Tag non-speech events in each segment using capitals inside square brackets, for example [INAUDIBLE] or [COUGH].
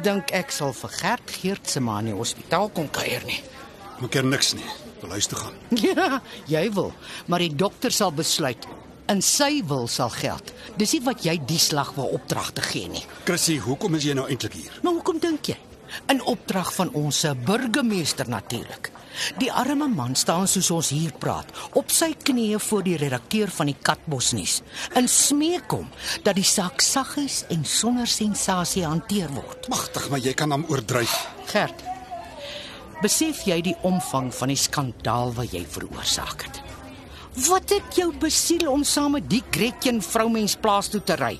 Gedink ek sal vir Gert Geert se ma in die hospitaal kon kuier nie. Maak er niks nie. Wil huis toe gaan. [LAUGHS] Ja, jy wil, maar die dokter sal besluit. In sy wil sal geld. Dis nie wat jy die slag wil opdrag te gee nie. Chrissy, hoekom is jy nou eintlik hier? Maar hoekom dink jy? In opdrag van ons burgemeester natuurlik. Die arme man staan soos ons hier praat, op sy knieë voor die redakteur van die Katbosnuus, en smeek hom dat die saak saggies en sonder sensasie hanteer word. Magtig, maar jy kan hom oordryf. Gert, besef jy die omvang van die skandaal wat jy veroorsaak het? Wat het jou besiel om saam met die Gretchen vroumens plaas toe te ry?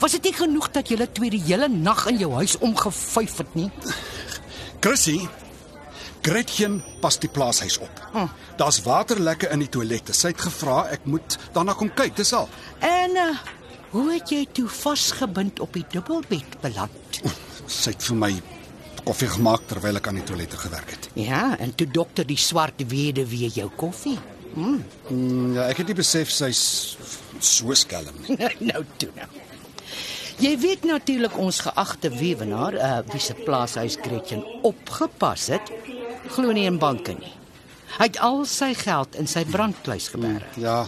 Was dit nie genoeg dat julle twee die hele nag in jou huis omgevyf het nie? Chrissy, Gretchen pas die plaashuis op. Hm. Daar's waterlekke in die toilette. Sy het gevra ek moet daarna kom kyk, dis al. En uh, hoe het jy toe vasgebind op die dubbelbed beland? Sy het vir my koffie gemaak terwyl ek aan die toilette gewerk het. Ja, en toe dokter die swart weduwee jou koffie. Mm, ja, ek het nie besef sy's so skelm nie. [LAUGHS] nou toe nou. Jy weet natuurlik ons geagte weewenaar, uh, wie se plaashuis Gretchen opgepas het, glo nie in banke nie. Hy het al sy geld in sy brandkluis geberg. Ja,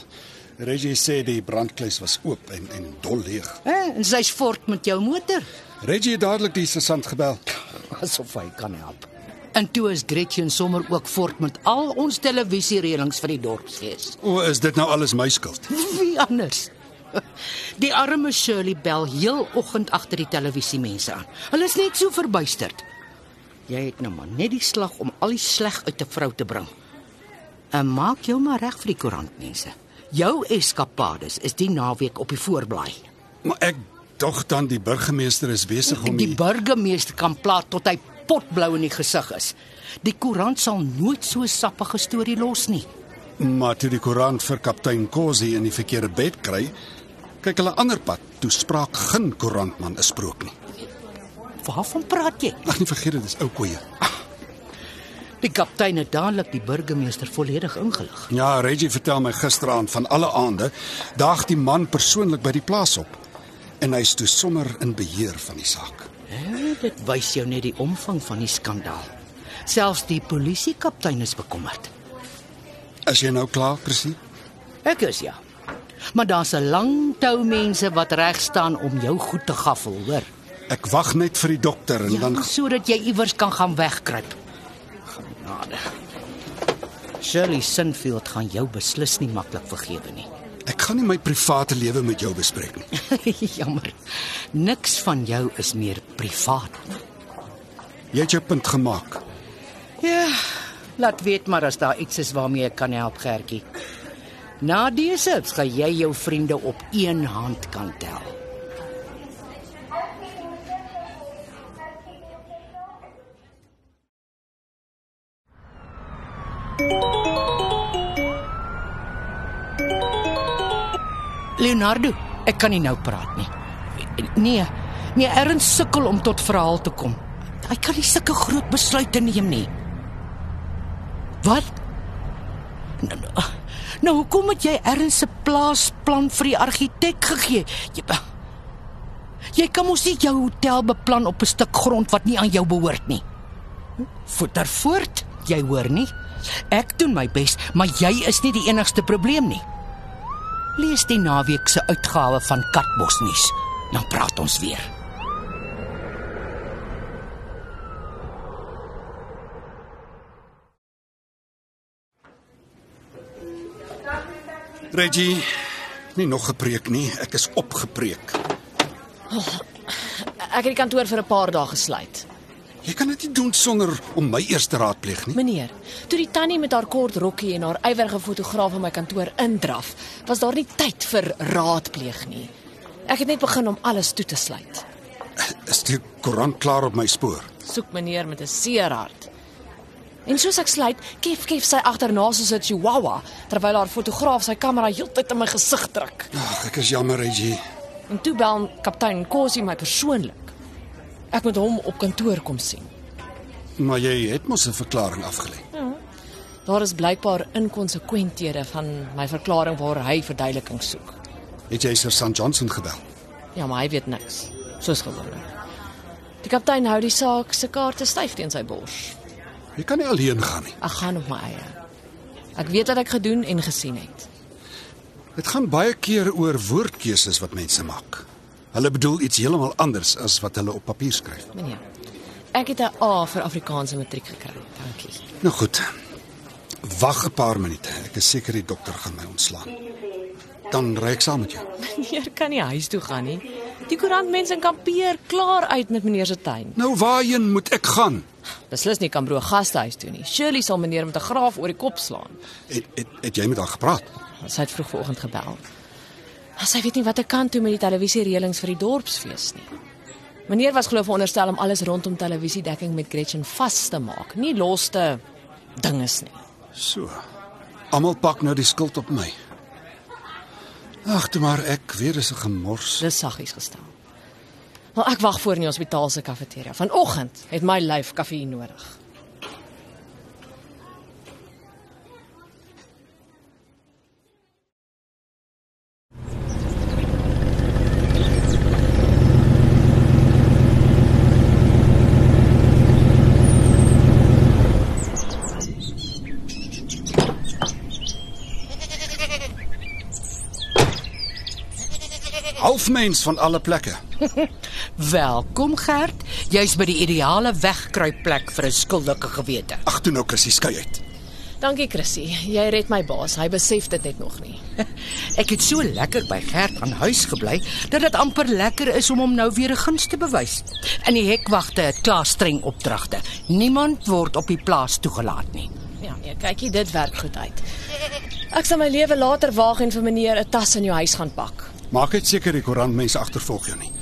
Reggie sê die brandkluis was oop en en dol leeg. Eh, en sy's fort met jou motor, Reggie het dadelik die sergeant gebel. [LAUGHS] asof hy kan help. En toe is Gretchen sommer ook fort met al ons televisiereëlings vir die dorpsfees. O, is dit nou alles my skuld? [LAUGHS] Wie anders? [LAUGHS] Die arme Shirley bel heel oggend agter die televisiemense aan. Hulle is net so verbuisterd. Jy het nou maar net die slag om al die sleg uit 'n vrou te bring. En maak jou maar reg vir die koerantmense. Jou eskapades is die naweek op die voorblaai. Maar ek dog dan die burgemeester is besig om Die burgemeester kan plaat tot hy potblou in die gesig is. Die koerant sal nooit so 'n sappige storie los nie. Maar toe die koerant vir kaptein Kosi in die verkeerde bed kry, kyk hulle ander pad. Toe spraak geen koerantman 'n sprook nie. Waarvan praat jy? Ag nee, vergeet dit, dis ou koeie. Die kaptein het dadelik die burgemeester volledig ingelig. Ja, Reggie vertel my gisteraand van alle aande daag die man persoonlik by die plaas op en hy's toe sommer in beheer van die saak. Ja, dit wys jou net die omvang van die skandaal. Selfs die polisiekaptein is bekommerd. Is jy nou klaar, Chrissy? Ek is ja. Maar daar's 'n lang tou mense wat reg staan om jou goed te gaffel, hoor. Ek wag net vir die dokter en Ja, dan sodat jy iewers kan gaan wegkruip. Genade. Shirley Sinfield gaan jou beslis nie maklik vergewe nie. ek gaan nie my private lewe met jou bespreek nie. [LAUGHS] Jammer. Niks van jou is meer privaat nie. Jy het jou punt gemaak. Ja, laat weet maar as daar iets is waarmee ek kan help, Gertjie. Na dese gaan jy jou vriende op een hand kan tel. Leonardo, ek kan nie nou praat nie. Nee, nee, erns sukkel om tot verhaal te kom. Hy kan nie sulke groot besluite neem nie. Wat? Nou, nou, nou hoekom het jy erns se plaasplan vir die argitek gegee? Jy, jy kan mos nie jou hotel beplan op 'n stuk grond wat nie aan jou behoort nie. Voeter voort, jy hoor nie? Ek doen my bes, maar jy is nie die enigste probleem nie. Lees die naweek se uitgawe van Katbos nuus. Dan praat ons weer. Reggie, nie nog gepreek nie. Ek is opgepreek. Ek het die kantoor vir 'n paar dae gesluit. Jy kan dit nie doen sonder om my eers te raadpleeg nie. Meneer, toe die tannie met haar kort rokkie en haar ywerige fotograaf in my kantoor indraf, was daar nie tyd vir raadpleeg nie. Ek het net begin om alles toe te sluit. Is die koerant klaar op my spoor? Soek meneer met 'n seer hart. En soos ek sluit, kef kef sy agterna soos 'n chihuahua terwyl haar fotograaf sy kamera heeltyd in my gesig druk. Ag, ek is jammer, Reggie. En toe bel kaptein Kosie my persoonlik. Ek moet hom op kantoor kom sien. Maar jy het mos 'n verklaring afgelê. Daar is blykbaar inkonsekwenthede van my verklaring waar hy verduideliking soek. Het jy Sir St Johnson gebel? Ja, maar hy weet niks, soos gewoonlik. Die kaptein hou die saak se kaarte styf teen sy bors. Jy kan nie alleen gaan nie. Ek gaan op my eie. Ek weet wat ek gedoen en gesien het. Dit gaan baie keer oor woordkeuses wat mense maak. Hulle bedoel iets heeltemal anders as wat hulle op papier skryf. Meneer, ek het 'n A vir Afrikaanse matriek gekry. Dankie. Nou goed. Wag 'n paar minute. Ek is seker die dokter gaan my ontslaan. Dan ry ek saam met jou. Meneer kan nie huis toe gaan nie. Die koerantmense in kampeer klaar uit met meneer se tuin. Nou waarheen moet ek gaan? Beslis nie kan broer gastehuis toe nie. Shirley sal meneer met 'n graaf oor die kop slaan. Het, het, het jy met haar gepraat? Sy het vroeg vanoggend gebel. Maar sy weet nie wat ek kan doen met die televisiereëlings vir die dorpsfees nie. Meneer was glo veronderstel om alles rondom televisiedekking met Gretchen vas te maak, nie los te dinges nie. So. Almal pak nou die skuld op my. Ag, toe maar ek weer is 'n gemors. Dis saggies gestel. Wel ek wag voor in die hospitaal se kafeteria. Vanoggend het my lyf koffie nodig. Halfmens van alle plekke. [LAUGHS] Welkom Gert. Jy's by die ideale wegkruipplek vir 'n skuldige gewete. Ag, toe nou Chrissy skei uit. Dankie Chrissy. Jy red my baas. Hy besef dit net nog nie. [LAUGHS] Ek het so lekker by Gert aan huis gebly dat dit amper lekker is om hom nou weer 'n guns te bewys. In die hekwagte het klaar streng opdragte. Niemand word op die plaas toegelaat nie. Ja, nee, kykie, dit werk goed uit. Ek sal my lewe later waag en vir meneer 'n tas in jou huis gaan pak. Maak net seker die koerantmense agtervolg jou nie.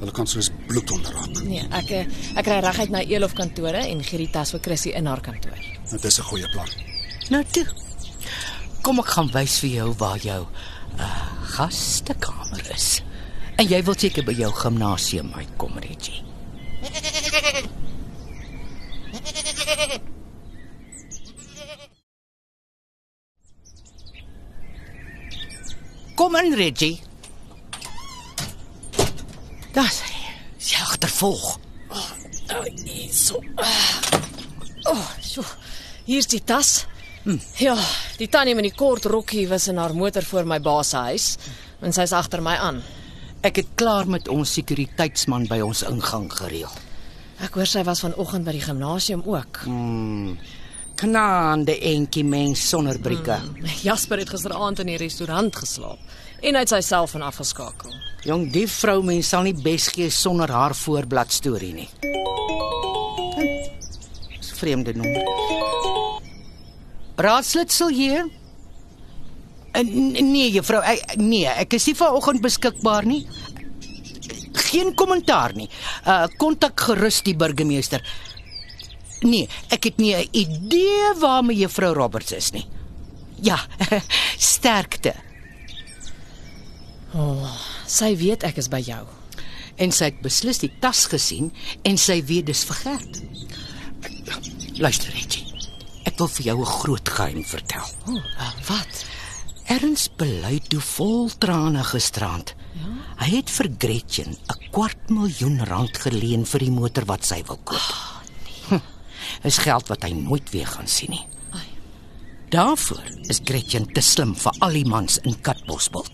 Hulle kan soos bloed onderraak. Nee, ek eh, ek ry reguit na Elof kantore en gee die tas vir Chrissy in haar kantoor. Dit is 'n goeie plan. Nou toe. Kom ek gaan wys vir jou waar jou uh, gastekamer is. En jy wil seker by jou gimnasium uitkom, Reggie. Kom in, Reggie. Das. Sy agtervolg. Nou, hierso. Oh, so. Hier's die tas. Hm. Ja, die tannie met die kort rokkie was in haar motor voor my baas se huis en sy's agter my aan. Ek het klaar met ons sekuriteitsman by ons ingang gereël. Ek hoor sy was vanoggend by die gimnasium ook. Mm. Knaande enkie mens sonder brieke. Mm. Jasper het gisteraand in die restaurant geslaap en het sy selfoon afgeskakel. Jong, die vrou mens sal nie bes gee sonder haar voorblad storie nie. Dis 'n vreemde nommer. Raadslid hier? Nee, juffrou, nee, ek is nie vanoggend beskikbaar nie. Geen kommentaar nie. Uh kontak gerus die burgemeester. Nee, ek het nie 'n idee waar me juffrou Roberts is nie. Ja, [LAUGHS] sterkte. Sy weet ek is by jou. en sy het beslis die tas gesien en sy weet dis vir Gert. Luister Reggie. Ek wil vir jou 'n groot geheim vertel. O, oh, wat? Erns bely toe vol trane gisterand. Ja? Hy het vir Gretchen 'n kwart miljoen rand geleen vir die motor wat sy wil koop. Oh, nee. Is geld wat hy nooit weer gaan sien nie. Daarvoor is Gretchen te slim vir al die mans in Katbosveld.